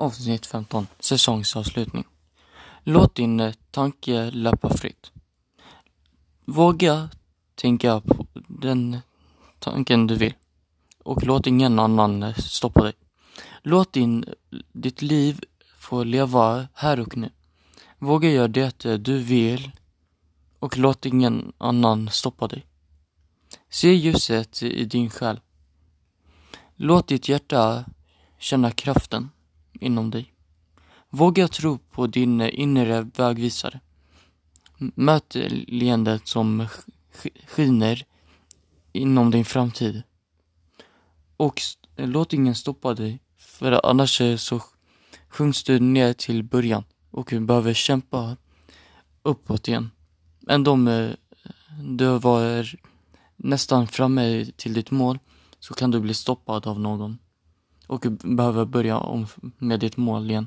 Avsnitt 15 Säsongsavslutning Låt din eh, tanke löpa fritt. Våga tänka på den tanken du vill och låt ingen annan eh, stoppa dig. Låt din, eh, ditt liv få leva här och nu. Våga göra det du vill och låt ingen annan stoppa dig. Se ljuset i din själ. Låt ditt hjärta känna kraften inom dig. Våga tro på din inre vägvisare. Möt leendet som skiner inom din framtid. Och låt ingen stoppa dig, för annars så sjungs du ner till början och du behöver kämpa uppåt igen. Ändå om eh, du var nästan framme till ditt mål så kan du bli stoppad av någon och behöver börja om med ditt mål igen.